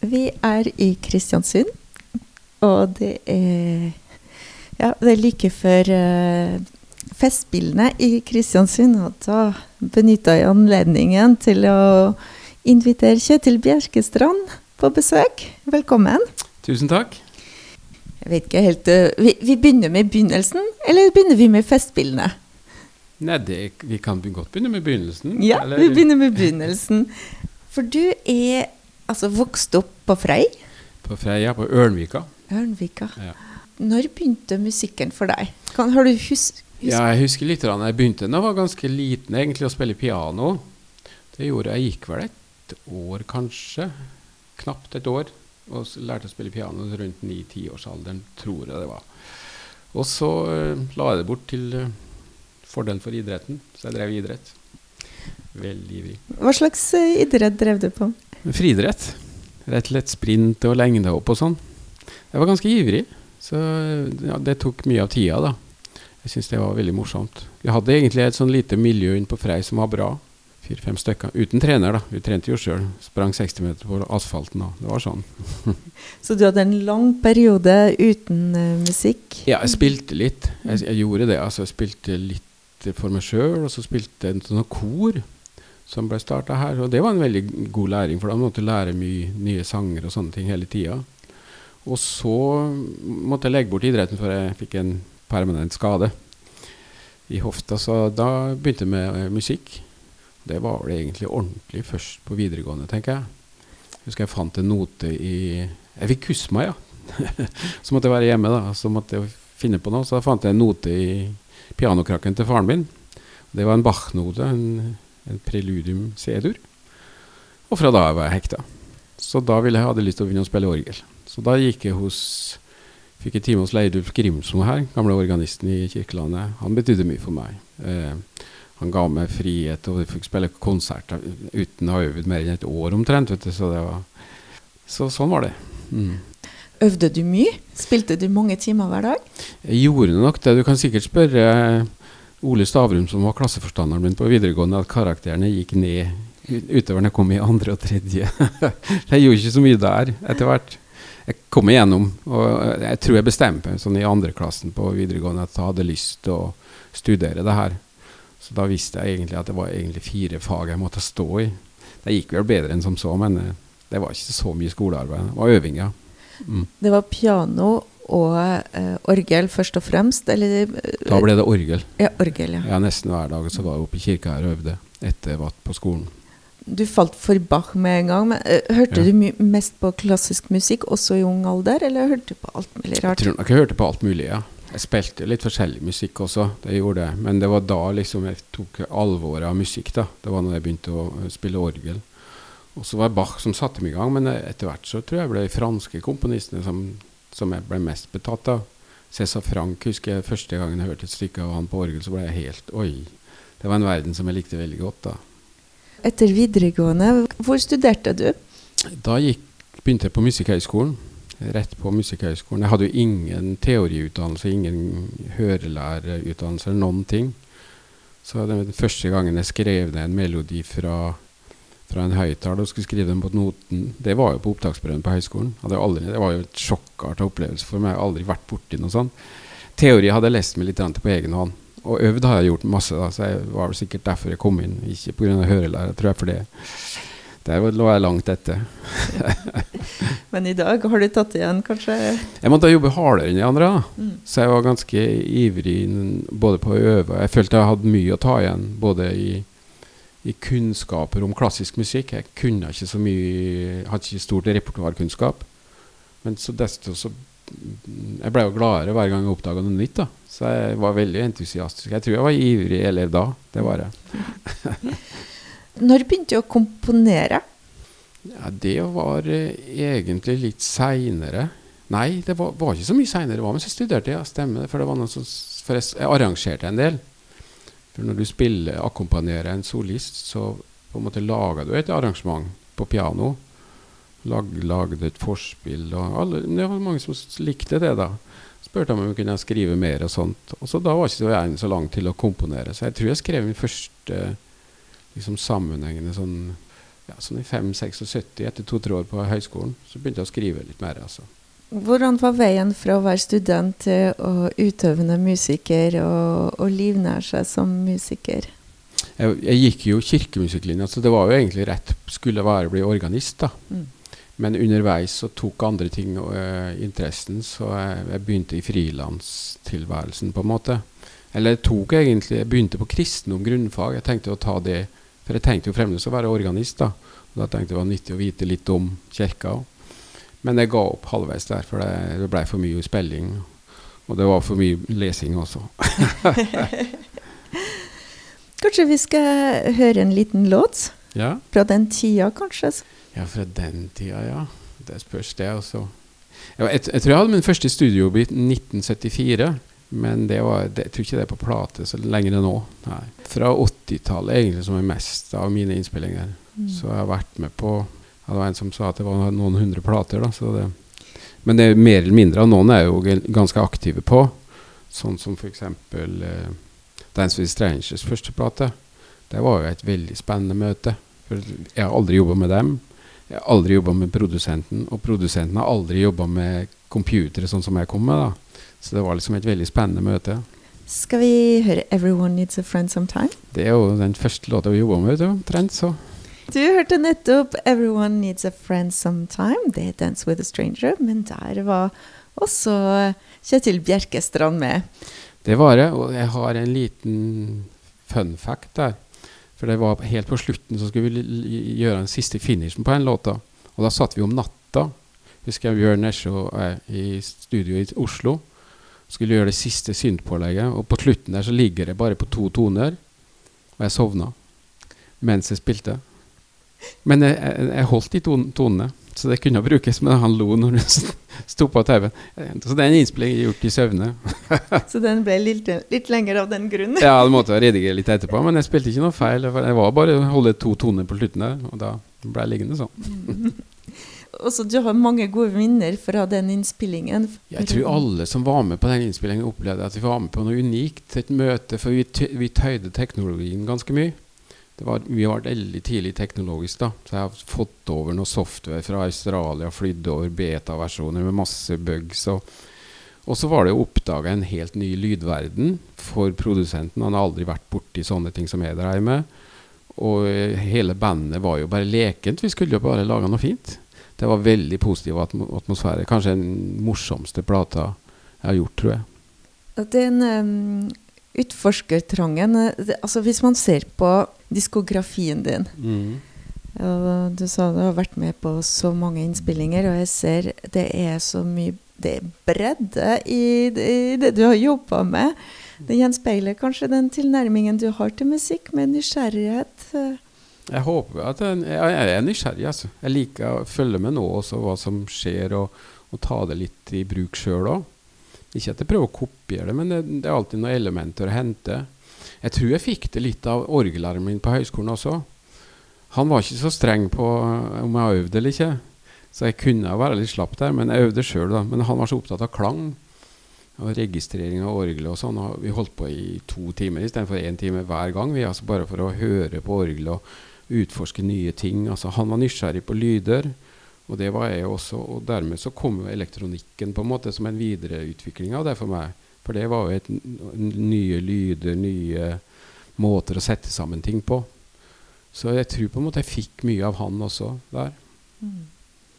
Vi er i Kristiansund, og det er Ja, det er like før uh, Festspillene i Kristiansund, og da benytta jeg anledningen til å invitere Kjetil Bjerkestrand på besøk. Velkommen. Tusen takk. Jeg vet ikke helt uh, vi, vi, begynner med begynnelsen, eller begynner vi med Festspillene? Nei, det, vi kan godt begynne med begynnelsen. Ja, eller? vi begynner med begynnelsen. For du er altså vokst opp på Frei? På Frei, ja. På Ørnvika. Ørnvika. Ja. Når begynte musikken for deg? Kan, har du hus, hus Ja, jeg husker litt. Da jeg begynte da jeg var ganske liten egentlig å spille piano. Det gjorde jeg gikk vel et år, kanskje. Knapt et år. Og lærte å spille piano rundt ni-tiårsalderen, tror jeg det var. Og så uh, la jeg det bort til uh, fordel for idretten, så jeg drev idrett. Veldig ivrig. Hva slags uh, idrett drev du på? Friidrett. Rett og slett sprint og lengdehopp og sånn. Jeg var ganske ivrig, så ja, det tok mye av tida, da. Jeg syns det var veldig morsomt. Vi hadde egentlig et sånn lite miljø inne på Frei som var bra. Fire-fem stykker. Uten trener, da. Vi trente jo sjøl. Sprang 60 meter på asfalten da. Det var sånn. så du hadde en lang periode uten uh, musikk? Ja, jeg spilte litt. Jeg, jeg, gjorde det. Altså, jeg spilte litt for meg sjøl, og så spilte jeg en sånn kor som ble starta her. Og det var en veldig god læring, for da måtte jeg lære mye nye sanger og sånne ting hele tida. Og så måtte jeg legge bort idretten før jeg fikk en permanent skade i hofta. Så da begynte jeg med eh, musikk. Det var vel egentlig ordentlig først på videregående, tenker jeg. Husker jeg fant en note i Jeg fikk kusma, ja. så måtte jeg være hjemme, da. Så måtte jeg finne på noe. Så da fant jeg en note i pianokrakken til faren min. Det var en Bach-note. en en preludium C-dur. Og fra da var jeg hekta. Så da ville jeg hadde lyst til å begynne å spille orgel. Så da gikk jeg hos Fikk en time hos Leidulf Grimsmo her, gamle organisten i Kirkelandet. Han betydde mye for meg. Eh, han ga meg frihet, og vi fikk spille konserter uten å ha øvd mer enn et år omtrent. vet du, Så, det var, så sånn var det. Mm. Øvde du mye? Spilte du mange timer hver dag? Jeg gjorde nok det. Du kan sikkert spørre Ole Stavrum, som var klasseforstanderen min på videregående, at karakterene gikk ned utover når jeg kom i andre og tredje. jeg gjorde ikke så mye der etter hvert. Jeg kom igjennom, og jeg tror jeg bestemte meg sånn i andreklassen på videregående at jeg hadde lyst til å studere det her. Så da visste jeg egentlig at det var egentlig fire fag jeg måtte stå i. Det gikk vel bedre enn som så, men eh, det var ikke så mye skolearbeid. Det var øving, ja. Mm. Det var piano og uh, orgel først og fremst? Eller, uh, da ble det orgel. Ja, orgel, ja. ja Nesten hver dag så var jeg oppe i kirka her og øvde etter jeg var på skolen. Du falt for Bach med en gang. Men, uh, hørte ja. du mest på klassisk musikk også i ung alder, eller hørte du på alt mulig rart? Jeg tror nok jeg hørte på alt mulig, ja. Jeg spilte litt forskjellig musikk også, det gjorde jeg. Men det var da liksom jeg tok alvoret av musikk. da. Det var da jeg begynte å spille orgel. Og så var det Bach som satte meg i gang, men etter hvert så tror jeg det ble de franske komponistene som som jeg ble mest betatt av. Cæsar Frank husker jeg første gangen jeg hørte et stykke av han på orgel, så ble jeg helt Oi. Det var en verden som jeg likte veldig godt da. Etter videregående, hvor studerte du? Da gikk, begynte jeg på Musikkhøgskolen. Rett på Musikkhøgskolen. Jeg hadde jo ingen teoriutdannelse, ingen hørelærerutdannelse eller noen ting. Så den første gangen jeg skrev ned en melodi fra fra en høyttaler og skulle skrive den på noten. Det var jo på opptaksprøven på høyskolen. Aldri, det var jo et sjokkartet opplevelse for meg. Jeg har aldri vært borti noe sånt. Teori hadde jeg lest meg litt på egen hånd. Og øvd har jeg gjort masse, da, så jeg var vel sikkert derfor jeg kom inn. Ikke pga. hørelære, tror jeg, for det. Der lå jeg langt etter. Men i dag har du tatt igjen, kanskje? Jeg måtte jobbe hardere enn de andre. Mm. Så jeg var ganske ivrig både på å øve Jeg følte jeg hadde mye å ta igjen. Både i i kunnskaper om klassisk musikk. Jeg kunne ikke så mye Hadde ikke stort repertoarkunnskap. Men så desto så Jeg ble jo gladere hver gang jeg oppdaga noe nytt. da Så jeg var veldig entusiastisk. Jeg tror jeg var ivrig elev da. Det var jeg. Når begynte du å komponere? Ja, Det var eh, egentlig litt seinere. Nei, det var, var, ikke så mye seinere. Det var mens jeg studerte, ja, stemmer det. For det var noe som, for jeg, jeg arrangerte en del. For når du spiller, akkompagnerer en solist, så på en måte lager du et arrangement på piano. Lag, lagde et forspill. og alle, Det var mange som likte det. da. Spurte om jeg kunne skrive mer og sånt. Og så Da var ikke jeg så lang til å komponere. Så jeg tror jeg skrev min første liksom, sammenhengende sånn ja, sånn i 5-76, etter to-tre år på høyskolen, så begynte jeg å skrive litt mer. altså. Hvordan var veien fra å være student til å utøvende musiker og, og livnære seg som musiker? Jeg, jeg gikk jo kirkemusikklinja, så det var jo egentlig rett skulle være å bli organist. da. Mm. Men underveis så tok andre ting uh, interessen, så jeg, jeg begynte i frilanstilværelsen, på en måte. Eller jeg tok egentlig Jeg begynte på kristendom grunnfag. Jeg tenkte å ta det For jeg tenkte jo fremdeles å være organist, da. Og da tenkte jeg det var nyttig å vite litt om kirka òg. Men jeg ga opp halvveis der, for det, det blei for mye spilling. Og det var for mye lesing også. Kanskje vi skal høre en liten låt? Ja, Fra den tida, kanskje? ja fra den tida, ja. Det spørs, det, også. Jeg, jeg, jeg tror jeg hadde min første studiojobb i 1974. Men det var, det, jeg tror ikke det er på plate så lenger enn nå. Nei. Fra 80-tallet egentlig som er mest av mine innspillinger. Mm. Så jeg har vært med på ja, Det var en som sa at det var noen hundre plater. Da, så det, men det er mer eller mindre av noen er jo ganske aktive på. Sånn som f.eks. Eh, Dance with Strangers første plate. Det var jo et veldig spennende møte. For jeg har aldri jobba med dem. Jeg har aldri jobba med produsenten, og produsenten har aldri jobba med computere sånn som jeg kom med. da. Så det var liksom et veldig spennende møte. Skal vi høre 'Everyone Needs a Friend Sometime'? Det er jo den første låta vi jobba med, omtrent, så Du hørte nettopp 'Everyone Needs a Friend Sometime'. Det er 'Dance with a Stranger', men der var også Kjetil Bjerkestrand med. Det var det, og jeg har en liten fun fact der. For det var helt på slutten så skulle vi gjøre den siste finishen på den låta. Og da satt vi om natta. Husker jeg Bjørn Nesje og jeg i studio i Oslo. Skulle gjøre det siste syntpålegget, og på slutten der så ligger det bare på to toner. Og jeg sovna mens jeg spilte. Men jeg, jeg, jeg holdt de ton, tonene, så det kunne brukes. Men han lo når hun sto på TV. Så det er en innspilling gjort i søvne. Så den ble litt, litt lenger av den grunn. Ja, det måtte jeg redigere litt etterpå, men jeg spilte ikke noe feil. Det var- bare å holde to toner på slutten der, og da ble jeg liggende sånn. Og så du har mange gode minner fra den innspillingen. Jeg tror alle som var med på den innspillingen, opplevde at vi var med på noe unikt. Et møte, for vi, vi tøyde teknologien ganske mye. Var, vi var veldig tidlig teknologisk, da. Så jeg har fått over noe software fra Australia, flydd over beta-versjoner med masse bugs. Og, og så var det å oppdage en helt ny lydverden for produsenten. Han har aldri vært borti sånne ting som jeg dreier med. Og eh, hele bandet var jo bare lekent. Vi skulle jo bare lage noe fint. Det var veldig positiv atmo atmosfære. Kanskje den morsomste plata jeg har gjort, tror jeg. Den um, utforskertrangen eh, altså Hvis man ser på diskografien din og Du sa du har vært med på så mange innspillinger, og jeg ser det er så mye Det er bredde i det, i det du har jobba med. Det gjenspeiler kanskje den tilnærmingen du har til musikk, med nysgjerrighet. Jeg håper at jeg jeg er nysgjerrig. Altså. Jeg liker å følge med nå også hva som skjer, og, og ta det litt i bruk sjøl òg. Ikke at jeg prøver å kopiere det, men det, det er alltid noen elementer å hente. Jeg tror jeg fikk det litt av orgelæreren min på høyskolen også. Han var ikke så streng på om jeg øvde eller ikke, så jeg kunne være litt slapp der. Men jeg øvde sjøl, da. Men han var så opptatt av klang og registrering av orgelet og sånn. Og vi holdt på i to timer istedenfor én time hver gang. Vi, altså bare for å høre på orgelet og utforske nye ting. Altså, han var nysgjerrig på lyder, og det var jeg også. Og dermed så kom jo elektronikken på en måte som en videreutvikling av det for meg. For det var jo et, nye lyder, nye måter å sette sammen ting på. Så jeg tror på en måte jeg fikk mye av han også der.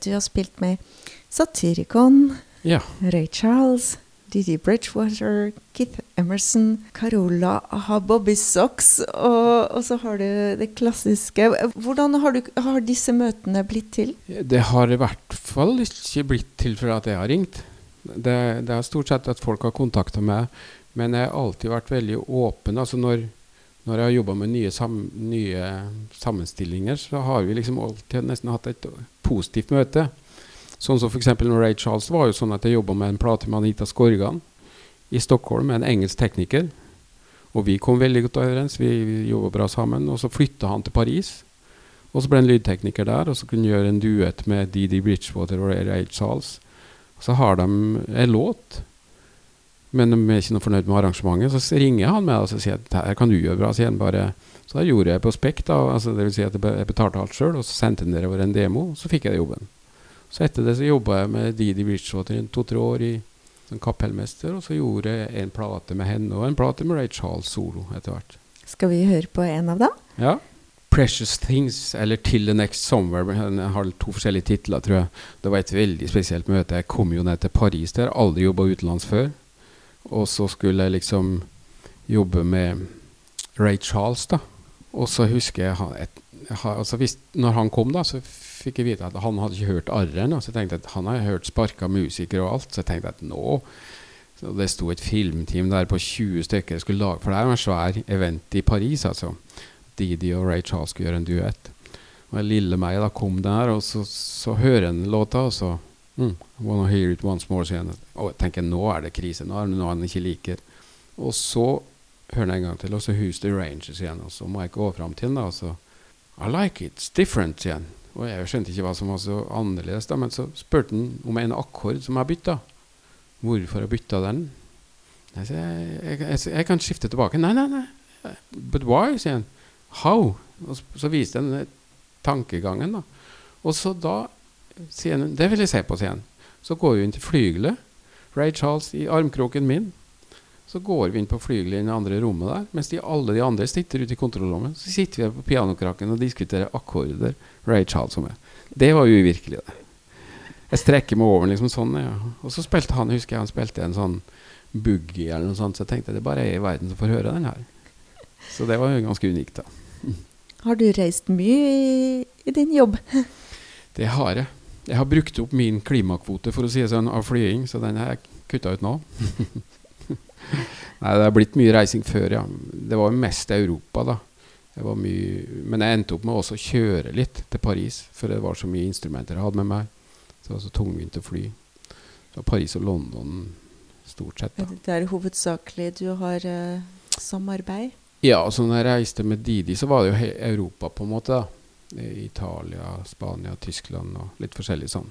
Du har spilt med Satyricon, Ja. Ray Charles, Didi Bridgewater, Keith Emerson, Carola, aha, Bobby Socks, og, og så har du det klassiske. Hvordan har, du, har disse møtene blitt til? Det har i hvert fall ikke blitt til fra at jeg har ringt. Det, det er stort sett at folk har kontakta meg, men jeg har alltid vært veldig åpen. Altså når, når jeg har jobba med nye, sam, nye sammenstillinger, så har vi liksom alltid nesten hatt et positivt møte. Sånn som f.eks. Ray Charles var jo sånn at jeg jobba med en plate med Anita Skorgan i Stockholm, med en engelsk tekniker. Og vi kom veldig godt overens, vi, vi jobba bra sammen. Og så flytta han til Paris. Og så ble han lydtekniker der, og så kunne han gjøre en duett med Didi Bridgewater og Ray Charles. Og så har de en låt Men de er ikke noe fornøyd med arrangementet, så ringer han meg og sier at her kan du gjøre bra. Så, bare, så da gjorde jeg på Spekk, da. Altså, vil si at jeg betalte alt sjøl, og så sendte han over en demo, så fikk jeg jobben. Så etter det så jobba jeg med Didi Bridgewater i to-tre år i, som kapellmester, og så gjorde jeg en plate med henne og en plate med Ray Charles solo etter hvert. Skal vi høre på en av dem? Ja. 'Precious Things' eller 'Till the Next Somewhere'. Den har to forskjellige titler, tror jeg. Det var et veldig spesielt møte. Jeg kom jo ned til Paris der. Aldri jobba utenlands før. Og så skulle jeg liksom jobbe med Ray Charles, da. Og så husker jeg et, altså hvis, Når han kom, da, så fikk jeg vite at han hadde ikke hørt arren. Så jeg tenkte at han har hørt sparka musikere og alt. Så jeg tenkte at nå så Det sto et filmteam der på 20 stykker jeg skulle lage For det er en svær event i Paris, altså. Didi og Ray Charles skulle gjøre en duett. Og lille meg da kom der, og så, så hører en låta, og så mm, Wanna hear it once more, sier han. Og jeg tenker nå er det krise. Nå er det noe han ikke liker. Og så hører han en gang til, og så Who's the Rangers igjen. Og så må jeg gå fram til den, da, og så I like it. It's different, sier han. Og jeg skjønte ikke hva som var så annerledes, da, men så spurte han om en akkord som jeg bytta. Hvorfor jeg bytta den? Jeg, jeg, jeg, jeg, kan skifte tilbake. Nei, nei, nei. But why? sier han. How? Og så viste han tankegangen. da. Og så da sier han Det vil jeg se på, sier han. Så går vi inn til flygelet. Ray Charles i armkroken min. Så går vi inn på flygelet i det andre rommet der, mens de, alle de andre sitter ute i kontrollrommet. Så sitter vi på pianokrakken og diskuterer akkorder Ray Charles som meg. Det var uvirkelig, det. Jeg strekker meg over liksom sånn, ja. Og så spilte han, husker jeg han spilte en sånn boogie eller noe sånt, så jeg tenkte det bare er i verden som får høre den her. Så det var jo ganske unikt, da. Har du reist mye i, i din jobb? det har jeg. Jeg har brukt opp min klimakvote for å si det sånn, av flying, så den har jeg kutta ut nå. Nei, det har blitt mye reising før, ja. Det var jo mest Europa, da. Men jeg endte opp med også å kjøre litt til Paris, for det var så mye instrumenter jeg hadde med meg. Så det var så tungvint å fly. Så Paris og London stort sett. Da. Det er hovedsakelig du har uh, samarbeid? Ja, altså når jeg reiste med Didi, så var det jo Europa, på en måte. da Italia, Spania, Tyskland og litt forskjellig sånn.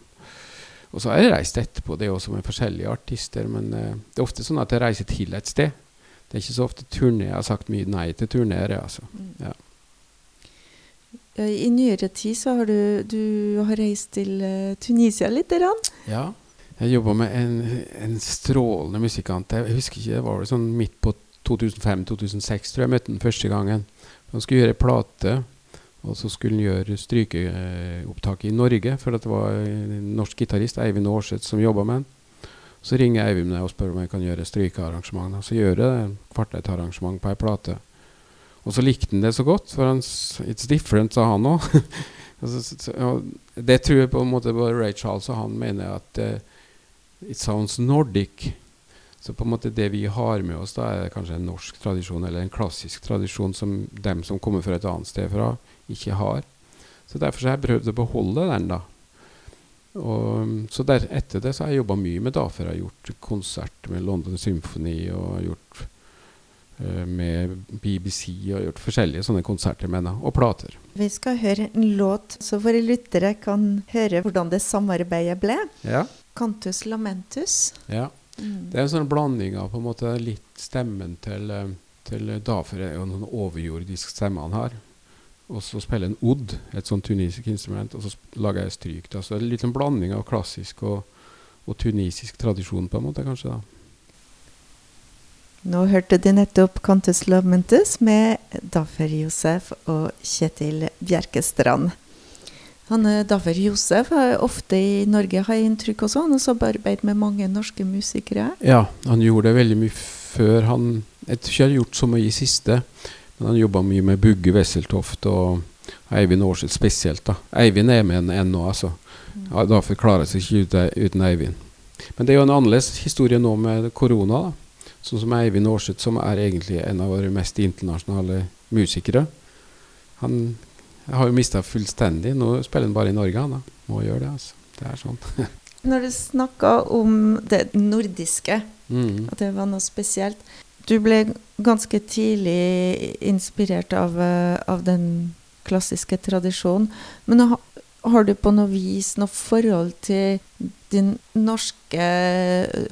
Og så har jeg reist etterpå, det er også med forskjellige artister. Men uh, det er ofte sånn at jeg reiser til et sted. Det er ikke så ofte turné. Jeg har sagt mye nei til turneer. Altså. Mm. Ja. I nyere tid så har du, du har reist til uh, Tunisia litt? Rann. Ja. Jeg jobba med en, en, strålende musikant. Jeg husker ikke, det var vel sånn midt på 2005-2006 tror jeg møtte den første gangen. Han skulle gjøre plate og så skulle han gjøre strykeopptak i Norge, for det var en norsk gitarist, Eivind Aarseth, som jobba med han. Så ringer Eivind og spør om jeg kan gjøre strykearrangement. Så gjør jeg det, kvartettarrangement på ei plate. Og så likte han det så godt, for han It's different, sa han òg. det tror jeg på en måte både Ray Charles og han mener at uh, it sounds Nordic. Så på en måte det vi har med oss, da er kanskje en norsk tradisjon eller en klassisk tradisjon som dem som kommer fra et annet sted fra, ikke har. Så derfor har jeg prøvd å beholde den, da. Og, så der, etter det så har jeg jobba mye med Dafer. Jeg har gjort konsert med London Symphony og gjort uh, med BBC og gjort forskjellige sånne konserter med henne, og plater. Vi skal høre en låt, så våre lyttere kan høre hvordan det samarbeidet ble. Ja. Cantus lamentus. Ja. Mm. Det er en sånn blanding av på en måte litt stemmen til, eh, til Dafer er jo noen overjordisk stemme han har. Og så spiller en odd, et sånn tunisisk instrument, og så lager jeg stryk. Da. Så det er litt en blanding av klassisk og, og, tunisisk tradisjon, på en måte, kanskje. da. Nå hørte de nettopp Cantus Lamentus med Daffer Josef og Kjetil Bjerkestrand. Han Daffer Josef er ofte i Norge, har jeg inntrykk også. Han har samarbeidet med mange norske musikere. Ja, han gjorde det veldig mye før. Han Jeg tror ikke jeg har gjort så mye i siste. Men han jobba mye med Bugge Wesseltoft og Eivind Aarseth spesielt. da. Eivind er med ennå, altså. Ja, da forklarer seg ikke uten Eivind. Men det er jo en annerledes historie nå med korona. da. Sånn som Eivind Aarseth, som er egentlig en av våre mest internasjonale musikere. Han har jo mista fullstendig. Nå spiller han bare i Norge, han da. Må gjøre det, altså. Det er sånn. Når du snakka om det nordiske, mm. at det var noe spesielt du ble ganske tidlig inspirert av, eh, av den klassiske tradisjonen. Men har, har du på noe vis noe forhold til din norske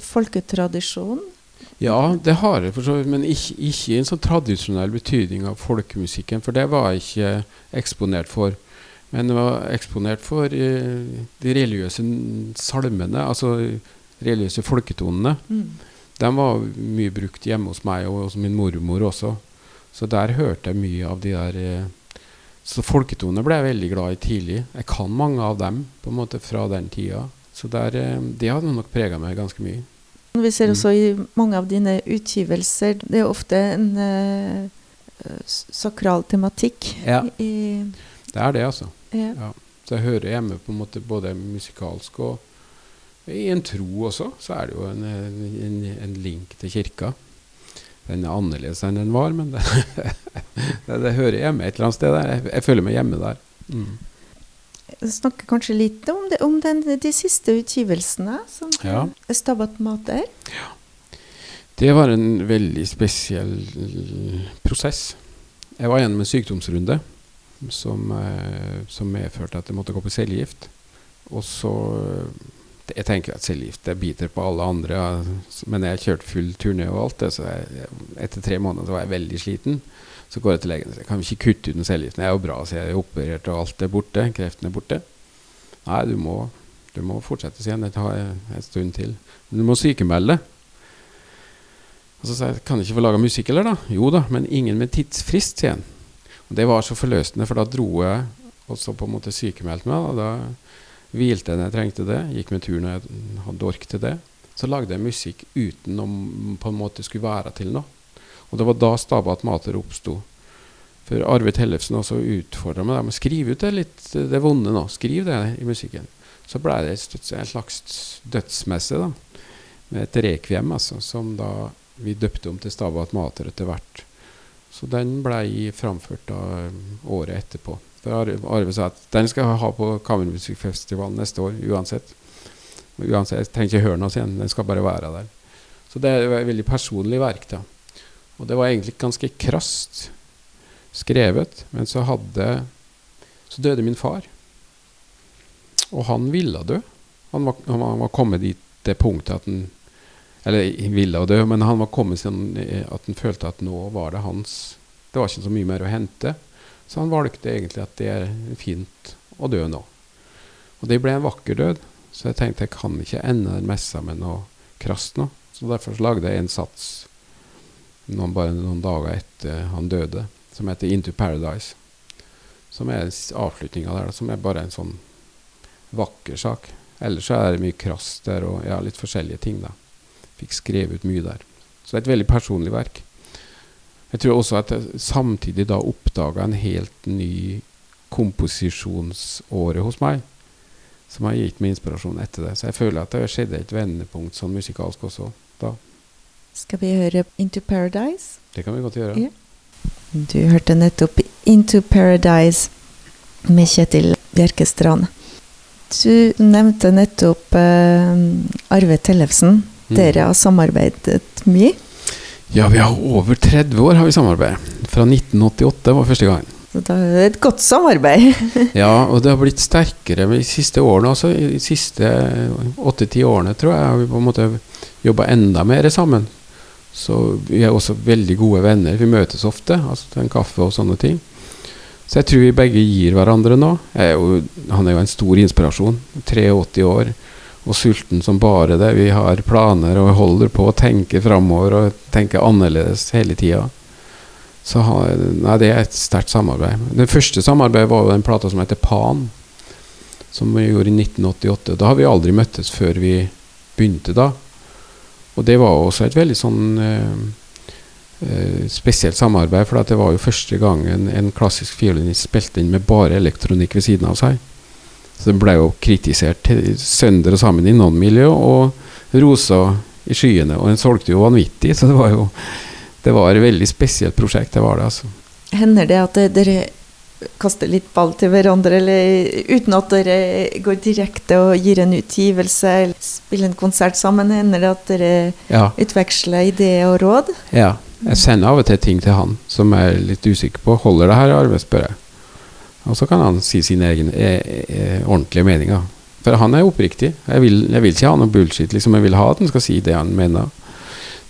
folketradisjon? Ja, det har jeg for så vidt, men ikke, ikke i en sånn tradisjonell betydning av folkemusikken, for det var jeg ikke eksponert for. Men jeg var eksponert for eh, de religiøse salmene, altså religiøse folketonene. Mm. De var mye brukt hjemme hos meg og hos min mormor også. Så der hørte jeg mye av de der eh, Så folketonene ble jeg veldig glad i tidlig. Jeg kan mange av dem på en måte fra den tida. Så der, eh, det hadde nok prega meg ganske mye. Vi ser Mm. også i mange av dine utgivelser Det er ofte en uh, sakral tematikk Ja. Det er det, altså. ja. Ja. Så jeg hører hjemme på en måte både musikalsk og i en tro også, så er det jo en, en, en link til kirka. Den er annerledes enn den var, men det, det, det hører hjemme et eller annet sted der. Jeg, jeg føler meg hjemme der. Mm. snakker kanskje litt om, det, om den, de siste utgivelsene. Som Ja. Stabat Mater. Det var en veldig spesiell prosess. Jeg var gjennom en sykdomsrunde som, eh, som medførte at jeg måtte gå på cellegift. Og så Jeg tenker at cellegift biter på alle andre, men jeg kjørte full turné og alt så jeg, etter tre måneder så var jeg veldig sliten. Så går jeg til legen og sier kan vi ikke kutte ut den cellegiften. Jeg er jo bra, så jeg er operert og alt er borte. Kreften er borte. Nei, du må, du må fortsette, sier han. Det tar en stund til. Men du må sykemelde. Og så sa jeg kan jeg ikke få laga musikk heller, da? Jo da, men ingen med tidsfrist, sier han. Og det var så forløsende, for da dro jeg og så på en måte sykemeldte meg. Og da hvilte når jeg trengte det, gikk med tur når jeg hadde ork til det. Så lagde jeg musikk uten å på en måte skulle være til noe. Og det var da Stabat Mater oppsto. For Arve Tellefsen også utfordra meg med å skrive ut det litt det vonde nå. Skriv det i musikken. Så ble det en slags dødsmesse, da. Med et rekviem, altså, som da vi døpte om til Stabat Mater etter hvert. Så den blei framført da året etterpå. Arve sa at den skal jeg ha på Kammermusikkfestivalen neste år uansett. uansett. Jeg trenger ikke høre noe igjen, den skal bare være der. Så det er et veldig personlig verk. da. Og det var egentlig ganske krast skrevet, men så hadde Så døde min far. Og han ville dø. Han var, han var, kommet dit det punktet at han Eller ville dø, men han var kommet siden at han følte at nå var det hans Det var ikke så mye mer å hente. Så han valgte egentlig at det er fint å dø nå. Og det ble en vakker død. Så jeg tenkte jeg kan ikke ende den messa med noe krast nå. Så derfor så lagde jeg en sats noen, bare noen dager etter han døde, som heter 'Into Paradise'. Som er avslutninga der, som er bare en sånn vakker sak. Ellers så er det mye krast der, og ja, litt forskjellige ting, da. Fikk skrevet ut mye der. Så det er et veldig personlig verk. Jeg tror også at jeg samtidig da oppdaga en helt ny komposisjonsåre hos meg. Som har gitt meg inspirasjon etter det. Så jeg føler at det har skjedd et vendepunkt sånn musikalsk også da. Skal vi høre 'Into Paradise'? Det kan vi godt gjøre. Yeah. Du hørte nettopp 'Into Paradise' med Kjetil Bjerkestrand. Du nevnte nettopp eh, Arve Tellefsen. Mm. Dere har samarbeidet mye. Ja, vi har over 30 år har vi samarbeidet. Fra 1988 var første gang. Så det er et godt samarbeid. Ja, og det har blitt sterkere de siste årene også. I de siste åtte-ti årene tror jeg har vi på en måte jobba enda mer sammen. Så vi er også veldig gode venner. Vi møtes ofte, altså til en kaffe og sånne ting. Så jeg tror vi begge gir hverandre nå. Er jo, han er jo en stor inspirasjon. 83 år og sulten som bare det. Vi har planer og holder på å tenke framover og tenke annerledes hele tida. Så nei, det er et sterkt samarbeid. Det første samarbeidet var jo den plata som heter Pan, som vi gjorde i 1988. Da har vi aldri møttes før vi begynte da. Og det var også et veldig sånn eh, eh, spesielt samarbeid, for det var jo første gangen en klassisk fiolinist spilte inn med bare elektronikk ved siden av seg. Så den ble jo kritisert sønder og sammen i non-miljø, og rosa i skyene. Og den solgte jo vanvittig, så det var jo det var et veldig spesielt prosjekt. Det var det, altså. Hender det at dere kaster litt ball til hverandre, eller uten at dere går direkte og gir en utgivelse, eller spiller en konsert sammen? Hender det at dere Ja. utveksler ideer og råd? Ja. Jeg sender av og til ting til han som jeg er litt usikker på. Holder det her, arbeidet, spør jeg. Og så kan han si sine egne eh, eh, ordentlige meninger. For han er oppriktig. Jeg vil, jeg vil ikke ha noe bullshit. Liksom. Jeg vil ha at han skal si det han mener.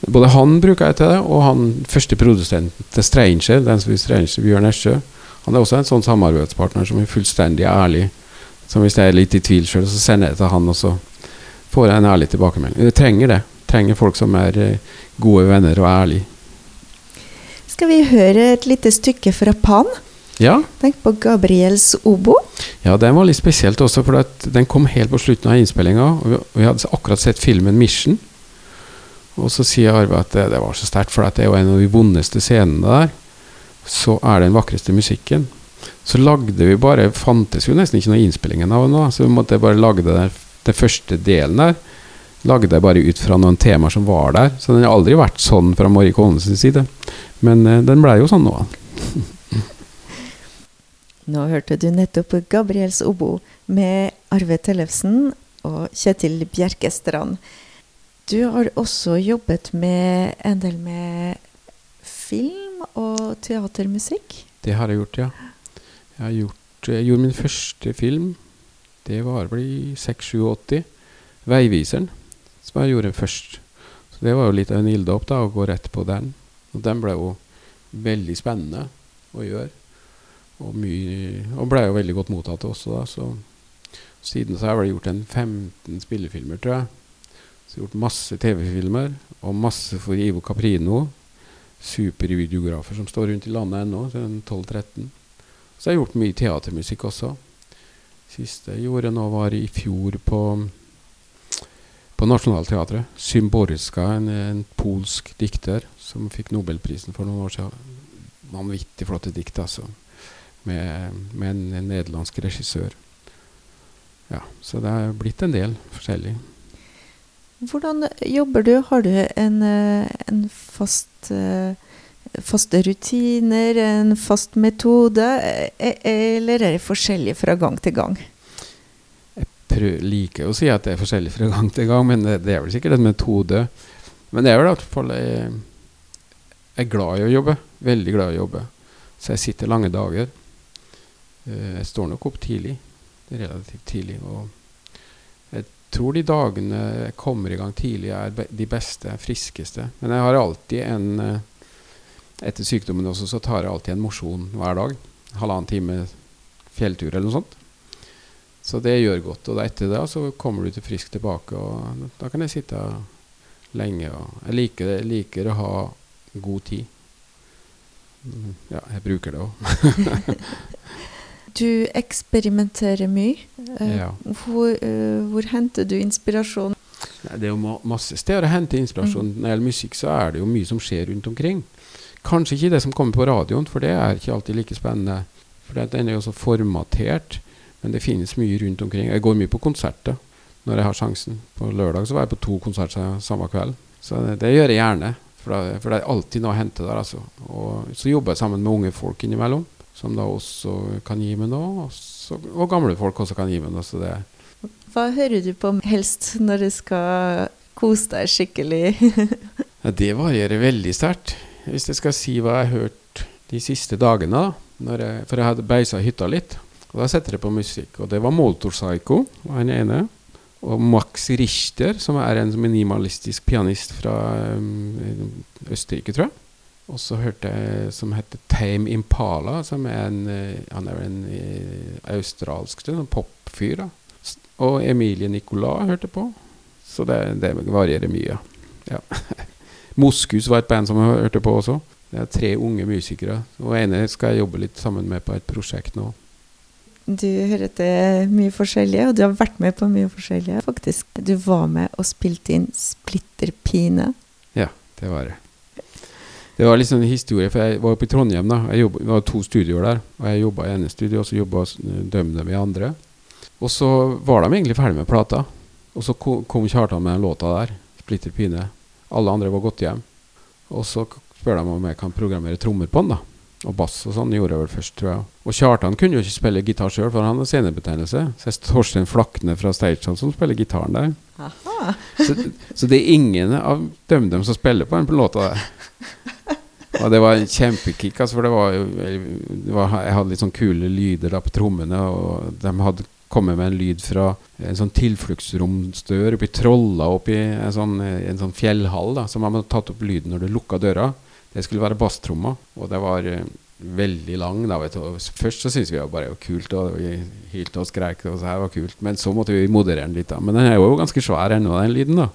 Både han bruker jeg til det, og han første produsenten til Stranger, den som er Stranger, Bjørn Esjø. Han er også en sånn samarbeidspartner som er fullstendig ærlig. Som hvis jeg er litt i tvil sjøl, så sender jeg det til han, og så får jeg en ærlig tilbakemelding. Jeg trenger det. Jeg trenger folk som er eh, gode venner og ærlige. Skal vi høre et lite stykke fra Pan? Ja. Tenk på Gabriels obo. Ja, den var litt spesielt også, for den kom helt på slutten av innspillinga. Og vi, vi hadde akkurat sett filmen 'Mission'. Og så sier Arve at det, det var så sterkt, for det er jo en av de vondeste scenene der. Så er det den vakreste musikken. Så lagde vi bare Fantes jo nesten ikke noe innspillingen av den, så vi måtte bare lage det den første delen der. Lagde jeg bare ut fra noen temaer som var der. Så den har aldri vært sånn fra Morricones side. Men uh, den blei jo sånn nå. Nå hørte du nettopp Gabriels obo med Arve Tellefsen og Kjetil Bjerkestrand. Du har også jobbet med en del med film og teatermusikk? Det har jeg gjort, ja. Jeg, har gjort, jeg gjorde min første film. Det var vel i 86. 'Veiviseren', som jeg gjorde først. Så Det var jo litt av en ilddåp å gå rett på den. Og den ble jo veldig spennende å gjøre. Og, og ble jo veldig godt mottatt også, da. Så siden så har jeg vel gjort en 15 spillefilmer, tror jeg. Så jeg har gjort masse TV-filmer, og masse for Ivo Caprino. Supervideografer som står rundt i landet ennå, 12-13. Så jeg har gjort mye teatermusikk også. Siste jeg gjorde nå, var i fjor på på Nationaltheatret. Symborska, en, en, polsk dikter som fikk Nobelprisen for noen år siden. Vanvittig flotte dikt, altså med, med en, nederlandsk regissør. Ja, så det er blitt en del forskjellig. Hvordan jobber du? Har du en, eh, en fast uh, faste rutiner, en fast metode, e, eller er det forskjellig fra gang til gang? Jeg liker å si at det er forskjellig fra gang til gang, men det, det er vel sikkert en metode. Men det er vel i hvert fall jeg, jeg er glad i å jobbe. Veldig glad i å jobbe. Så jeg sitter lange dager. Eh, jeg står nok opp tidlig. Relativt tidlig. Og jeg tror de dagene jeg kommer i gang tidlig, er de beste, friskeste. Men jeg har alltid en eh, Etter sykdommen også så tar jeg alltid en mosjon hver dag. Halvannen time fjelltur eller noe sånt. Så det gjør godt. Og etter det så kommer du til frisk tilbake, og da kan jeg sitte lenge. Og jeg liker, jeg liker å ha god tid. Mm, ja, jeg bruker det òg. Du eksperimenterer mye. Uh, ja. hvor, uh, hvor, henter du inspirasjon? Det er jo masse steder å hente inspirasjon. Mm. Når det gjelder musikk, så er det jo mye som skjer rundt omkring. Kanskje ikke det som kommer på radioen, for det er ikke alltid like spennende. For den er jo så formatert. Men det finnes mye rundt omkring. Jeg går mye på konserter når jeg har sjansen. På lørdag så var jeg på to konserter samme kveld. Så det, det gjør jeg gjerne. For det, for det, er alltid noe å hente der. Altså. Og så jobber jeg sammen med unge folk innimellom som da også kan gi meg noe. Også, og gamle folk også kan gi meg noe. Så det Hva hører du på helst når du skal kose deg skikkelig? ja, det varierer veldig sterkt. Hvis jeg skal si hva jeg har hørt de siste dagene, jeg, for jeg hadde beisa hytta litt. Og Da setter jeg på musikk. Og det var Motorpsycho, var han ene. Og Max Richter, som er en minimalistisk pianist fra um, Østerrike, tror jeg. Og så hørte jeg som heter Tame Impala, som er en, eh, han er en eh, australsk popfyr. da. Og Emilie Nicolas hørte på. Så det, det varierer mye. Ja. Moskus var et band som jeg hørte på også. Det er tre unge musikere. Og ene skal jeg jobbe litt sammen med på et prosjekt nå. Du hører til mye forskjellige, og du har vært med på mye forskjellige, Faktisk, du var med og spilte inn 'Splitter pine'. Ja, det var det. Det var litt sånn historie, for jeg var oppe i Trondheim. da Jeg jobbet, Det var to studioer der. Og Jeg jobba i ene studio, og så jobba DumDum i andre. Og så var de egentlig ferdig med plata. Og så kom Kjartan med den låta der. 'Splitter pine'. Alle andre var gått hjem. Og så spør de om jeg kan programmere trommer på den. da Og bass og sånn gjorde jeg vel først, tror jeg. Og Kjartan kunne jo ikke spille gitar sjøl, for han har scenebetegnelse. Så jeg Torstein Flakne fra Stagehand som spiller gitaren der. Så, så, det er ingen av DumDum som spiller på den låta der. Og det var kjempekick. Altså, for det var jo Jeg hadde litt sånn kule lyder da på trommene, og de hadde kommet med en lyd fra en sånn tilfluktsromsdør oppi Trolla, oppi en sånn, en sånn fjellhall, da, som hadde tatt opp lyden når du lukka døra. Det skulle være basstromma, og det var uh, veldig lang. Da, vet du. Og først så syntes vi det bare var kult, og vi hylte og skrek, og så her var kult. Men så måtte vi moderere den litt. da Men den er jo ganske svær ennå, den lyden. da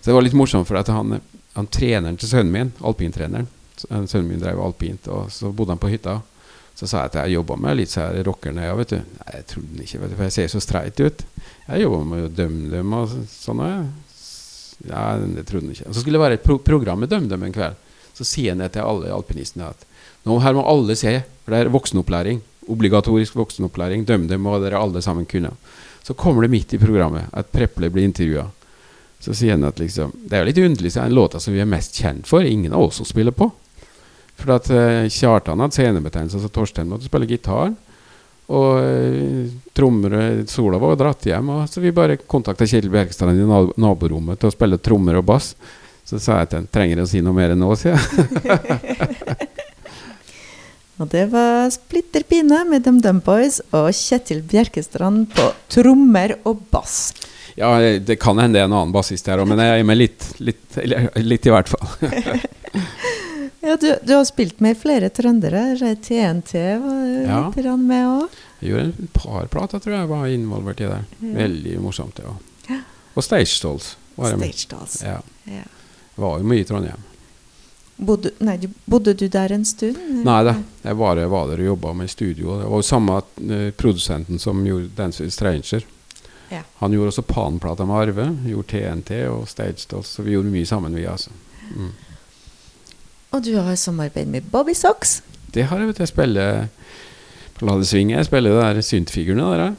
Så det var litt morsomt, for at han, han treneren til sønnen min, alpintreneren Sønnen min drev alpint, og så bodde han på hytta. Så sa jeg at jeg jobba med litt så her rockerne. Ja, vet du. Nei, jeg trodde ikke, vet du, for jeg ser så streit ut. Jeg jobba med å dømme dem og sånn. Ja, det trodde han ikke. Og så skulle det være et pro program med DømDøm en kveld. Så sier han det til alle alpinistene at nå her må alle se, for det er voksenopplæring. Obligatorisk voksenopplæring. DømDøm må dere alle sammen kunne. Så kommer det midt i programmet at Preple blir intervjua. Så sier han at liksom Det er jo litt underlig, så er den låta som vi er mest kjent for, ingen av oss som spiller på. For at uh, Kjartan hadde scenebetegnelse, så Torstein måtte spille gitar. Og uh, trommer Sola var dratt hjem, og så vi bare kontakta Kjetil Bjerkstrand i naborommet til å spille trommer og bass. Så sa jeg til han trenger å si noe mer enn nå, sier jeg. og det var Splitter Pine med DumDum Boys og Kjetil Bjerkestrand på trommer og bass. Ja, det kan hende det er en annen bassist her òg, men jeg er med litt, litt, litt i hvert fall. ja, du, du, har spilt med flere trøndere. TNT var ja. litt med òg. Jeg gjorde en par plater, tror jeg var involvert i det. Ja. Veldig morsomt, det òg. Og Stage Dolls. Stage Dolls. Ja. ja. Var jo mye i Trondheim. Bodde, nei, bodde, du der en stund? Nei da, jeg bare var der og jobba med studio. Det var jo samme uh, produsenten som gjorde 'Dance with Stranger'. Ja. Han gjorde også Pan-plata med Arve. Gjorde TNT og Stage Dolls. Så vi gjorde mye sammen, vi, altså. Mm. Og du har samarbeid med Bobby Socks? Det har jeg, vet du. Jeg spiller på Ladesving. Jeg spiller de der syntfigurene der,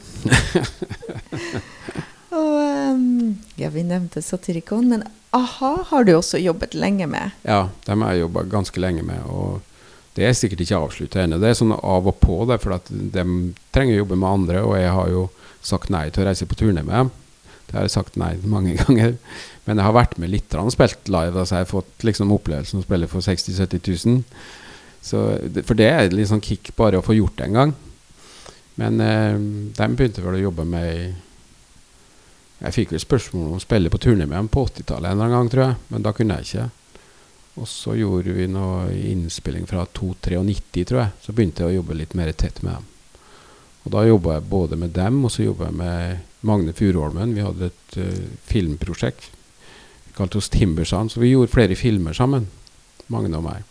og um, ja, vi nevnte Satirikon, men a-ha har du også jobbet lenge med? Ja, dem har jeg jobba ganske lenge med. Og det er sikkert ikke avslutta ennå. Det er sånn av og på, der, for at de trenger å jobbe med andre. Og jeg har jo sagt nei til å reise på turné med dem. Det har jeg sagt nei mange ganger. Men jeg har vært med litt og spilt live. Altså jeg har fått liksom opplevelsen å spille for 60 000-70 000. Så, for det er litt sånn kick bare å få gjort det en gang. Men eh, de begynte vel å jobbe med Jeg fikk vel spørsmål om å spille på turné med dem på 80-tallet en eller annen gang, tror jeg. Men da kunne jeg ikke. Og så gjorde vi noe innspilling fra 2-93, tror jeg. Så begynte jeg å jobbe litt mer tett med dem. Og da jobba jeg både med dem, og så jobba jeg med Magne Furuholmen. Vi hadde et uh, filmprosjekt. Vi kalte oss Timbersand, så vi gjorde flere filmer sammen. Magne og meg.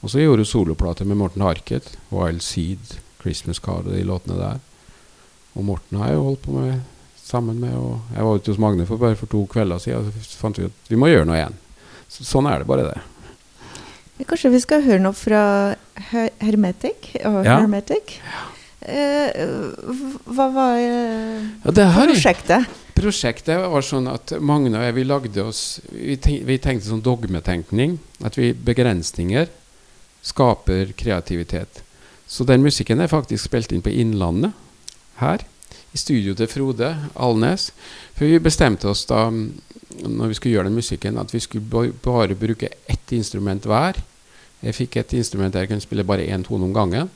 Og så gjorde vi soloplater med Morten Harket. Wild Seed, Christmas Card og de låtene der. Og Morten har jeg holdt på med sammen med. Og jeg var ute hos Magne for bare for to kvelder siden, og så fant vi at vi må gjøre noe igjen. Så, sånn er det bare, det. Kanskje vi skal høre noe fra Hermetic og ja. Hermetic? Ja. Eh, hva var eh, ja, prosjektet? Prosjektet var sånn at Magne og jeg vi lagde oss vi tenkte sånn dogmetenkning. At vi begrensninger skaper kreativitet. Så den musikken er faktisk spilt inn på Innlandet her. I studio til Frode Alnes. For vi bestemte oss da når vi skulle gjøre den musikken, at vi skulle bare bruke ett instrument hver. Jeg fikk et instrument der jeg kunne spille bare én tone om gangen.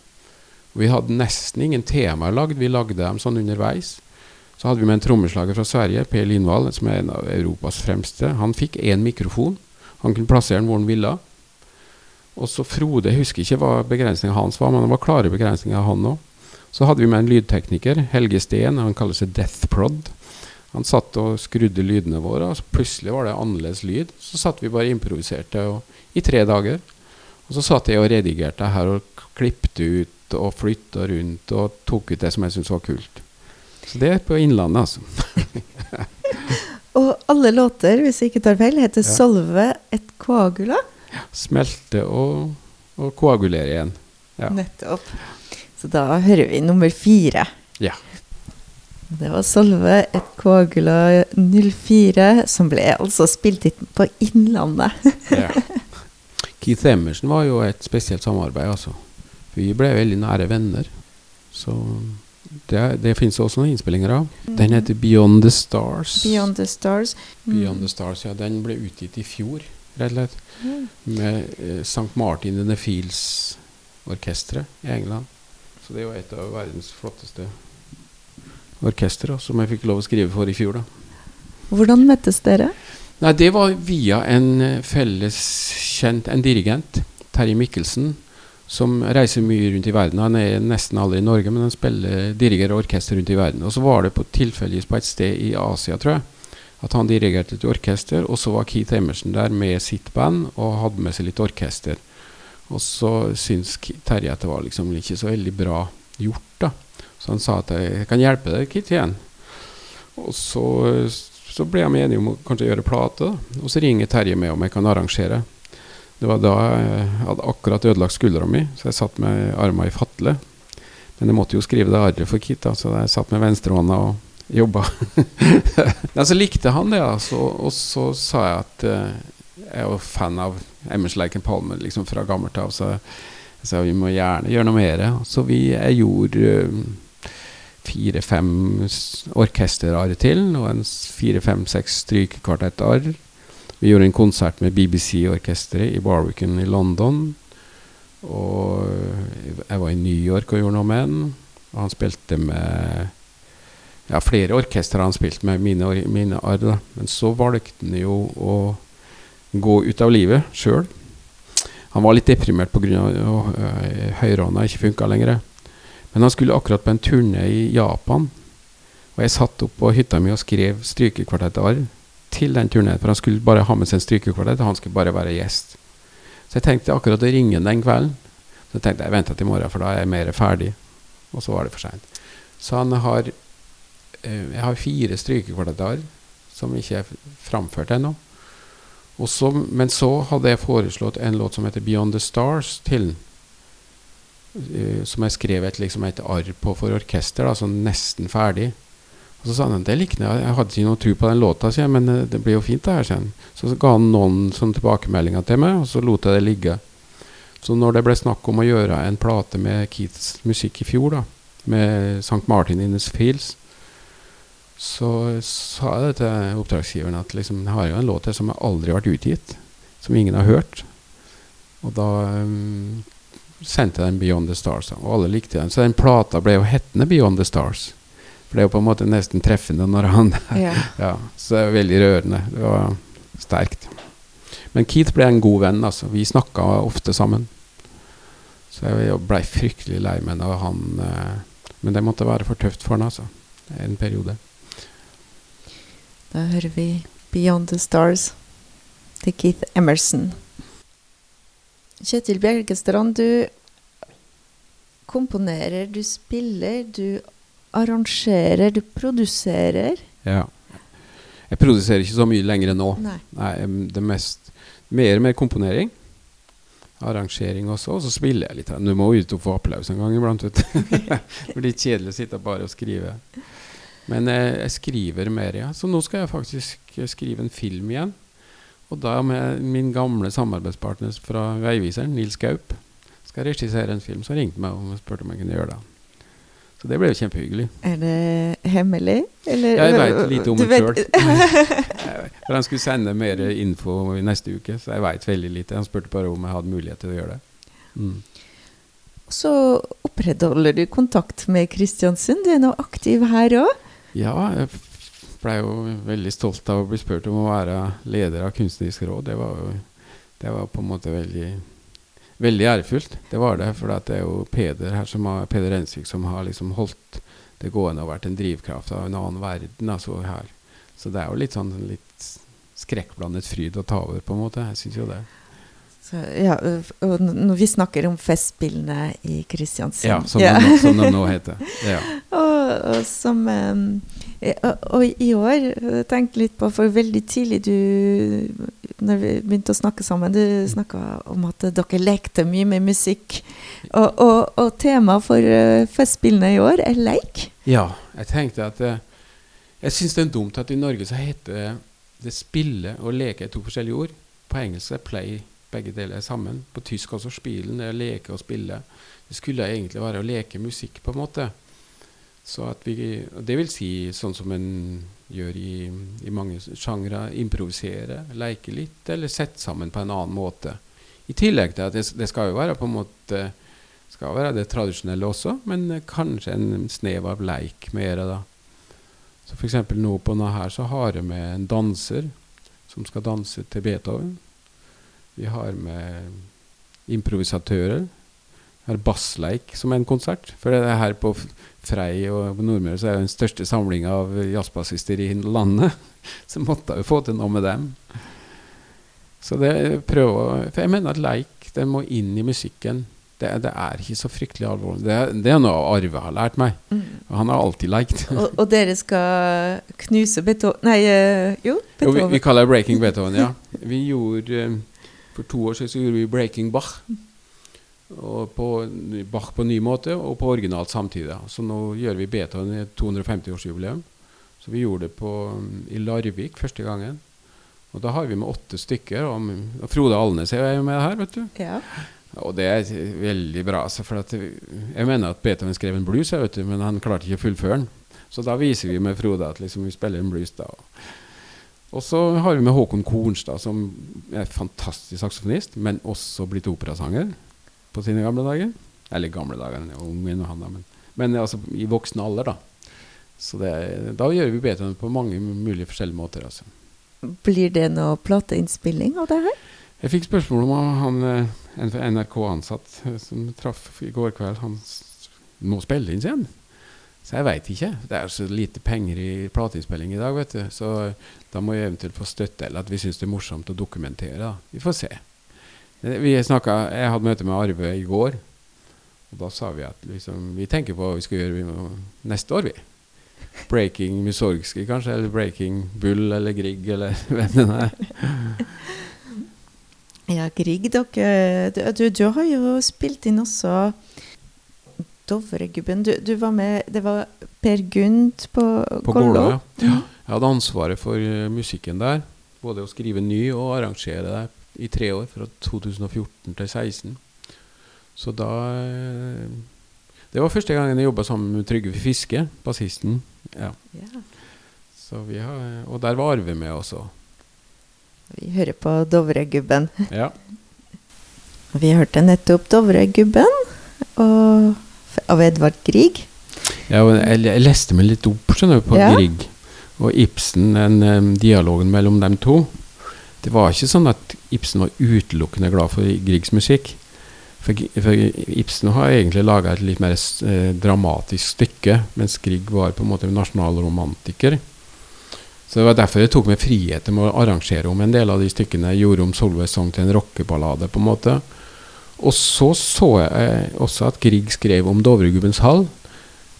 Vi hadde nesten ingen temaer lagd, vi lagde dem sånn underveis. Så hadde vi med en trommeslager fra Sverige, Per Lindvall, som er en av Europas fremste. Han fikk én mikrofon. Han kunne plassere den hvor han ville. Og så Frode, jeg husker ikke hva begrensninga hans var, men det var klare begrensninger han òg. Så hadde vi med en lydtekniker, Helge Steen, han kaller seg Deathprod. Han satt og skrudde lydene våre, og så plutselig var det annerledes lyd. Så satt vi bare og improviserte i tre dager. Og så satt jeg og redigerte her og klipte ut og flytta rundt og tok ut det som jeg syntes var kult. Så det er på Innlandet, altså. og alle låter, hvis jeg ikke tar feil, heter ja. 'Solve et koagula'? Ja. Smelte og, og koagulere igjen. Ja. Nettopp. Så da hører vi nummer fire. Ja. Det var Solve et koagula 04, som ble altså spilt inn på Innlandet. ja. Keith Emerson var jo et spesielt samarbeid, altså. Vi ble veldig nære venner. Så det, det fins også noen innspillinger av. Mm. Den heter 'Beyond the Stars'. Beyond the Stars. Mm. Beyond the Stars, ja. Den ble utgitt i fjor, rett og slett. Mm. Med eh, St. Martin and the Fields-orkesteret i England. Så det er jo et av verdens flotteste orkestre som jeg fikk lov å skrive for i fjor. da. Hvordan møttes dere? Nei, Det var via en felleskjent felles kjent, en dirigent, Terje Mikkelsen, som reiser mye rundt i verden. Han er nesten aldri i Norge, men han spiller, dirigerer orkester rundt i verden. Og så var det på tilfeldigvis på et sted i Asia, tror jeg, at han dirigerte et orkester, og så var Keith Emerson der med sitt band og hadde med seg litt orkester. Og så syntes Terje at det var liksom ikke så veldig bra gjort, da. Så han sa at jeg kan hjelpe deg, Keith, igjen. Og så, så ble de enige om å kanskje gjøre plate, da. Og så ringer Terje med om jeg kan arrangere. Det var da jeg hadde akkurat ødelagt skuldra mi, så jeg satt med armene i fatle. Men jeg måtte jo skrive det arret for Kit, så jeg satt med venstrehånda og jobba. Men så likte han det, altså, og så sa jeg at uh, jeg var fan av Emmers Leiken Palme liksom fra gammelt av. Så jeg sa vi må gjerne gjøre noe mer. Så vi, jeg gjorde uh, fire-fem orkesterarr til, og en fire-fem-seks strykekvartettarr. Vi gjorde en konsert med BBC-orkesteret i Barwicken i London. Og jeg var i New York og gjorde noe med den. Og han spilte med ja, flere orkestre han spilte med mine, mine arr. Men så valgte han jo å gå ut av livet sjøl. Han var litt deprimert pga. at høyrehånda ikke funka lenger. Men han skulle akkurat på en turné i Japan. Og jeg satt opp på hytta mi og skrev strykekvartett arr til den turneen, for han skulle bare ha med seg en strykekvartett. Han skulle bare være gjest. Så jeg tenkte akkurat å ringe den kvelden. Så jeg tenkte jeg venter til i morgen, for da er jeg mer ferdig. Og så var det for seint. Så han har eh, Jeg har fire strykekvartetter som ikke er framført ennå. men så hadde jeg foreslått en låt som heter 'Beyond the Stars' til uh, Som jeg skrev et, liksom et arr på for orkester, da, sånn nesten ferdig. Og så sa han det likte jeg. Jeg hadde ikke noe tro på den låta, sier men eh, det blir jo fint. det her, sier Så, så ga han noen sånn tilbakemeldinger til meg, og så lot jeg det ligge. Så når det ble snakk om å gjøre en plate med Keiths musikk i fjor, da, med St. Martin in the Fields, så sa jeg det til oppdragsgiveren at liksom, jeg har jo en låt her som har aldri vært utgitt, som ingen har hørt. Og da um, sendte jeg den Beyond the Stars, og alle likte den. Så den plata ble jo hettende Beyond the Stars. For det er jo på en måte nesten treffende når han ja. ja. Så det er veldig rørende. Det var sterkt. Men Keith ble en god venn. altså. Vi snakka ofte sammen. Så jeg blei fryktelig lei meg da han eh, Men det måtte være for tøft for han, altså. En periode. Da hører vi 'Beyond the Stars' til Keith Emerson. Kjetil Bjelkestrand, du komponerer, du spiller, du arrangerer, du produserer. Ja. Jeg produserer ikke så mye lenger enn nå. Nei. Nei, det mest Mer og mer komponering. Arrangering også. Og så spiller jeg litt. Du må ut og få applaus en gang iblant. det blir kjedelig å sitte bare og skrive. Men jeg, jeg skriver mer, ja. Så nå skal jeg faktisk skrive en film igjen. Og da med min gamle samarbeidspartner fra Veiviseren, Nils Gaup, skal jeg regissere en film. Så ringte meg og spurte om jeg kunne gjøre det. Så det ble jo kjempehyggelig. Er det hemmelig? Eller? Jeg veit lite om det sjøl. For han skulle sende mer info i neste uke, så jeg veit veldig lite. Han spurte bare om jeg hadde mulighet til å gjøre det. Mm. Så opprettholder du kontakt med Kristiansund? Du er nå aktiv her òg? Ja, jeg blei jo veldig stolt av å bli spurt om å være leder av Kunstnerisk råd. Det var, jo, det var på en måte veldig veldig ærefullt. Det var det. For det er jo Peder her som har, Peder Rensvik som har liksom holdt det gående og vært en drivkraft av en annen verden. altså her. Så det er jo litt sånn litt skrekkblandet fryd å ta over, på en måte. Jeg syns jo det. Så, ja, når vi snakker om Festspillene i Kristiansand Ja, som, ja. De, som de nå heter. Ja. og, og, som um, og, og, i år jeg tenkte litt på For veldig tidlig du Når vi begynte å snakke sammen, du snakka om at dere lekte mye med musikk. Og, og, temaet for Festspillene i år er leik. Ja, jeg tenkte at Jeg syns det er dumt at i Norge så heter det spille og leke to forskjellige ord. På engelsk er play begge deler sammen. På tysk også spilen. Det er leke og spille. Det skulle egentlig være å leke musikk, på en måte. Så at vi, det vil si sånn som en gjør i, i mange sjangre. Improvisere, leke litt, eller sette sammen på en annen måte. I tillegg til at det, det skal jo være på en måte skal være det tradisjonelle også, men kanskje en snev av leik mer. da. Så eksempel nå på denne her så har jeg med en danser som skal danse til Beethoven. Vi har med improvisatører. Vi har bassleik som er en konsert. For det er her på Frei og på Nordmøre så er det den største samlinga av jazzbassister i landet. Så måtte jeg jo få til noe med dem. Så det prøver For jeg mener at leik den må inn i musikken. Det, det er ikke så fryktelig alvorlig. Det, det er noe Arve har lært meg. Og han har alltid leikt. Og, og dere skal knuse Beethoven Nei, jo, jo, Jo, vi, Beethoven. vi kaller det 'Breaking Beethoven', ja. Vi gjorde, eh, For to år siden så gjorde vi 'Breaking Bach'. Og på Bach på ny måte og på originalt samtidig. Så nå gjør vi Beethoven i 250-årsjubileum. Så vi gjorde det på, i Larvik første gangen. Og da har vi med åtte stykker. Og, Frode Alnes er jo med her, vet du. Ja. Og det er veldig bra. Altså, for jeg mener at Beethoven skrev en blues, jeg vet du, men han klarte ikke å fullføre den. Så da viser vi med Frode at liksom, vi spiller en blues da. Og så har vi med Håkon Kornstad, som er fantastisk saksofonist, men også blitt operasanger på sine gamle dager. Eller gamle dager, han er ung ennå, han da, men, men altså i voksen alder, da. Så det, da gjør vi Beethoven på mange mulige forskjellige måter. altså. Blir det noe plateinnspilling av det her? Jeg fikk spørsmål om han, eh, en NRK-ansatt eh, som traff i går kveld. Han må spille inn igjen. Så jeg veit ikke. Det er så lite penger i plateinnspilling i dag, vet du. Så da må jeg eventuelt få støtte, eller at vi syns det er morsomt å dokumentere. da. Vi får se. Eh, Vi snakket, jeg hadde møte med Arve i går, og da sa vi at liksom, vi tenker på hva vi skal gjøre neste år, vi. Breaking Mussorgsky, kanskje, eller Breaking Bull eller Grieg, eller hvem det er. Ja, Grieg, dere du, du, du har jo spilt inn også Dovregubben. Du, du var med Det var Per Gund på, På Gollo. Gålå, ja. Jeg hadde ansvaret for eh, musikken der. Både å skrive ny og arrangere det i tre år, fra 2014 til 2016. Så da eh, Det var første gangen jeg jobba sammen med Trygve Fiske, bassisten. Ja. Ja. Så vi har, og der var Arve med også. Vi hører på Dovregubben. Ja. Vi hørte nettopp Dovregubben og, av Edvard Grieg. Ja, jeg, leste meg litt opp skjønner du, på Ja. Grieg og Ibsen, den dialogen mellom dem to. Det var ikke sånn at Ibsen var utelukkende glad for Griegs musikk. For, for Ibsen har egentlig laga et litt mer eh, dramatisk stykke, mens Grieg var på en måte nasjonalromantiker. Så det var derfor jeg tok meg friheten med å arrangere om en del av de stykkene. Jeg gjorde om Solveig sang til en rockeballade, på en måte. Og så så jeg også at Grieg skrev om Dovregubbens hall.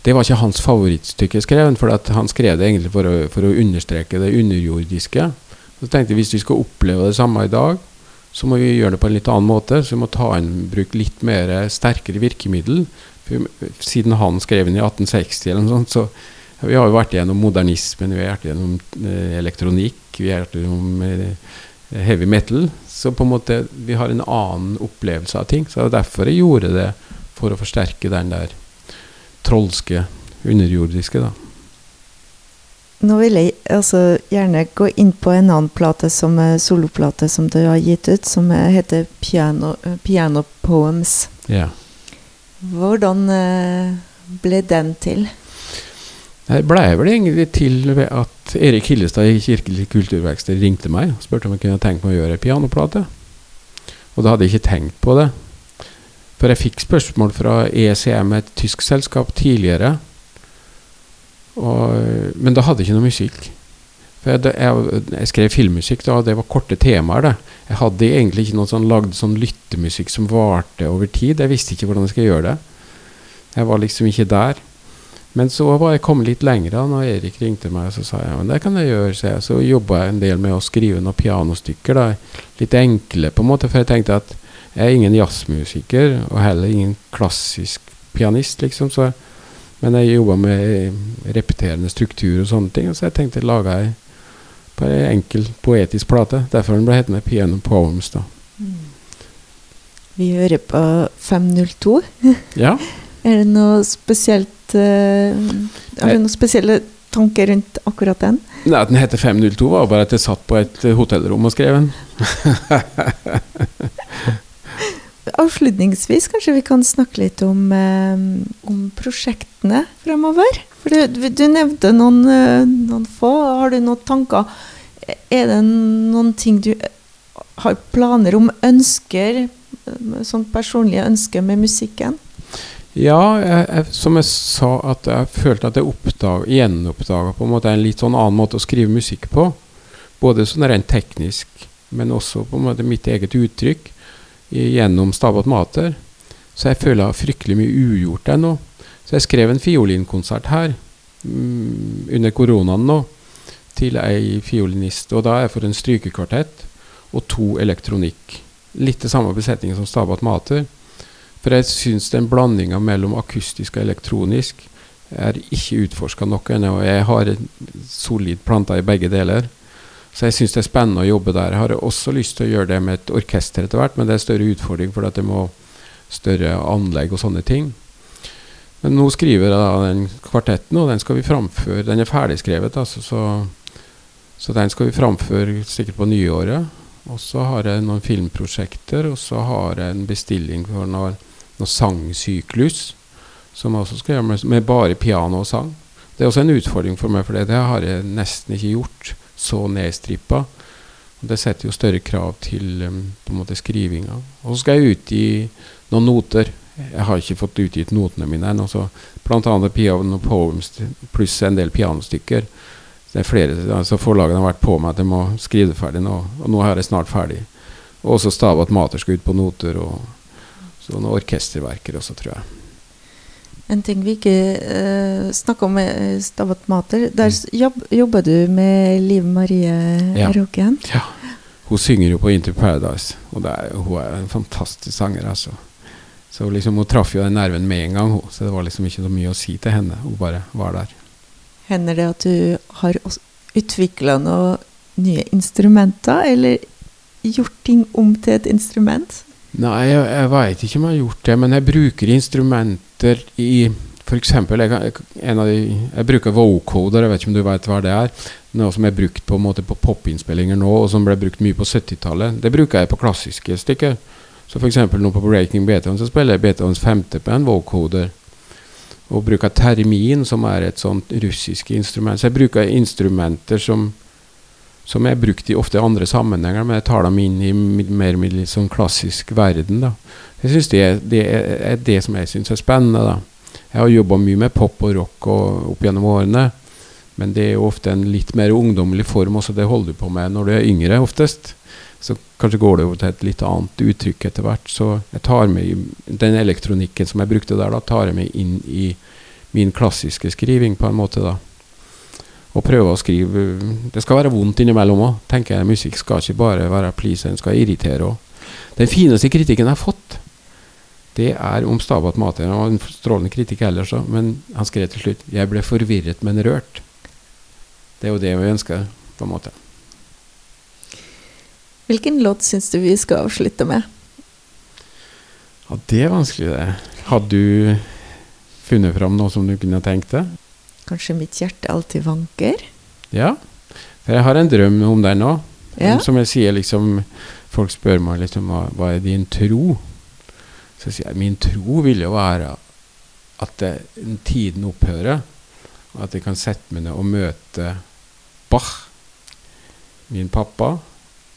Det var ikke hans favorittstykke skrevet, for han skrev det egentlig for å, for å understreke det underjordiske. Så tenkte jeg hvis vi skal oppleve det samme i dag, så må vi gjøre det på en litt annen måte. Så vi må ta inn bruk litt mer sterkere virkemiddel. Siden han skrev den i 1860 eller noe sånt, så vi har jo vært gjennom modernismen, vi har vært gjennom eh, elektronikk, vi har vært gjennom eh, heavy metal. Så på en måte vi har en annen opplevelse av ting. Så det er derfor jeg gjorde det, for å forsterke den der trolske, underjordiske, da. Nå vil jeg altså, gjerne gå inn på en annen plate som er soloplate som du har gitt ut, som er, heter Piano, eh, Piano Poems. Ja. Hvordan eh, ble den til? Det blei vel egentlig til ved at Erik Hillestad i Kirkelig kulturverksted ringte meg og spurte om jeg kunne tenke meg å gjøre pianoplate. Og da hadde jeg ikke tenkt på det. For jeg fikk spørsmål fra ECM, et tysk selskap, tidligere. Og, men da hadde jeg ikke noe musikk. For jeg, jeg, jeg skrev filmmusikk, da, og det var korte temaer. det. Jeg hadde egentlig ikke noe sånn, lagd sånn lyttemusikk som varte over tid. Jeg visste ikke hvordan jeg skulle gjøre det. Jeg var liksom ikke der. Men så var jeg kommet litt lenger da når Erik ringte meg, og så sa jeg men det kan jeg gjøre. Så, jeg, så jobba jeg en del med å skrive noen pianostykker. da, Litt enkle, på en måte, for jeg tenkte at jeg er ingen jazzmusiker, og heller ingen klassisk pianist, liksom. Så, men jeg jobba med repeterende struktur og sånne ting, så jeg tenkte å lage ei bare ei enkel poetisk plate. Derfor den ble hetende Piano Poems. da. Vi hører på 502. Ja. Er det noe spesielt eh, Har du noen spesielle tanker rundt akkurat den? Nei, At den heter 502, var bare at jeg satt på et eh, hotellrom og skrev den. Avslutningsvis kanskje vi kan snakke litt om, eh, om prosjektene fremover. For du, du nevnte noen, noen få. Har du noen tanker? Er det noen ting du har planer om, ønsker, sånn personlige ønsker med musikken? Ja, jeg, jeg, som jeg sa, at jeg følte at jeg oppdag, gjenoppdaga på en måte en litt sånn annen måte å skrive musikk på. Både sånn rent teknisk, men også på en måte mitt eget uttrykk gjennom Stabat Mater. Så jeg føler jeg har fryktelig mye ugjort ennå. Så jeg skrev en fiolinkonsert her mm, under koronaen nå til ei fiolinist. Og da er jeg for en strykekvartett og to elektronikk. Litt det samme besetningen som Stabat Mater. For jeg syns den blandinga mellom akustisk og elektronisk er ikke utforska nok ennå. Jeg har solid planta i begge deler. Så jeg syns det er spennende å jobbe der. Jeg har også lyst til å gjøre det med et orkester etter hvert, men det er større utfordring fordi det må større anlegg og sånne ting. Men nå skriver jeg da den kvartetten, og den skal vi framføre. Den er ferdigskrevet, altså, så, så den skal vi framføre sikkert på nyåret. Og så har jeg noen filmprosjekter, og så har jeg en bestilling for noe, noe sangsyklus. Som også skal gjøre med, med, bare piano og sang. Det er også en utfordring for meg, for det, har jeg nesten ikke gjort så nedstrippa. Det setter jo større krav til um, på en måte skrivinga. Og så skal jeg utgi noen noter. Jeg har ikke fått utgitt notene mine ennå. Annet piano poems pluss en del pianostykker. Det er flere, altså Forlagene har vært på meg at jeg må skrive det ferdig nå, og nå er jeg snart ferdig. Og også at Mater skal ut på noter, og sånne orkesterverker også, tror jeg. En ting vi ikke uh, snakka om, er Stabat Mater. Der mm. jobb, jobber du med Liv Marie ja. Roken. Ja. Hun synger jo på Inter Paradise, og er, hun er en fantastisk sanger. altså. Så liksom, Hun traff jo den nerven med en gang, hun, så det var liksom ikke så mye å si til henne. Hun bare var der. Hender det at du har utvikla noen nye instrumenter, eller gjort ting om til et instrument? Nei, jeg, jeg veit ikke om jeg har gjort det, men jeg bruker instrumenter i F.eks. Jeg, jeg bruker vocoder, jeg vet ikke om du vet hva det er. Noe som er brukt på, på popinnspillinger nå, og som ble brukt mye på 70-tallet. Det bruker jeg på klassiske stykker. Så f.eks. nå på Breaking Beethoven så spiller jeg Beethovens femte på en vocoder. Og bruker termin, som er et sånt russisk instrument. Så jeg bruker instrumenter som som er brukt i ofte andre sammenhenger, men jeg tar dem inn i mer litt sånn klassisk verden. da. Jeg synes det, det er det som jeg syns er spennende. da. Jeg har jobba mye med pop og rock og, opp gjennom årene, men det er jo ofte en litt mer ungdommelig form også. Det holder du på med når du er yngre, oftest. Så kanskje går det over til et litt annet uttrykk etter hvert. Så jeg tar med den elektronikken som jeg brukte der, da, tar jeg med inn i min klassiske skriving på en måte. da og prøve å skrive Det skal være vondt innimellom òg, tenker jeg. Musikk skal ikke bare være please, den skal irritere òg. Den fineste kritikken jeg har fått, det er om Stabat Mater. Han var en strålende kritikk ellers òg, men han skrev til slutt 'Jeg ble forvirret, men rørt'. Det er jo det vi ønsker, på en måte. Hvilken låt syns du vi skal avslutte med? Ja, Det er vanskelig, det. Hadde du funnet fram noe som du kunne tenkt deg? Kanskje mitt hjerte alltid vanker? Ja. For jeg har en drøm om deg nå. Ja. Som jeg sier, liksom Folk spør meg liksom hva, hva er din tro? Så sier jeg min tro vil jo være at det, tiden opphører. Og at jeg kan sette meg ned og møte Bach, min pappa,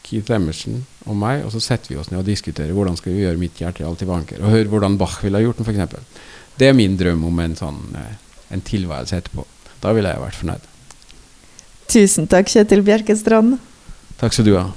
Keith Emerson og meg, og så setter vi oss ned og diskuterer hvordan skal vi gjøre mitt hjerte alltid vanker. Og høre hvordan Bach ville ha gjort den, f.eks. Det er min drøm om en sånn eh, en tilværelse etterpå. Da ville jeg vært fornøyd. Tusen takk, Kjetil Bjerkestrand. Takk skal du ha.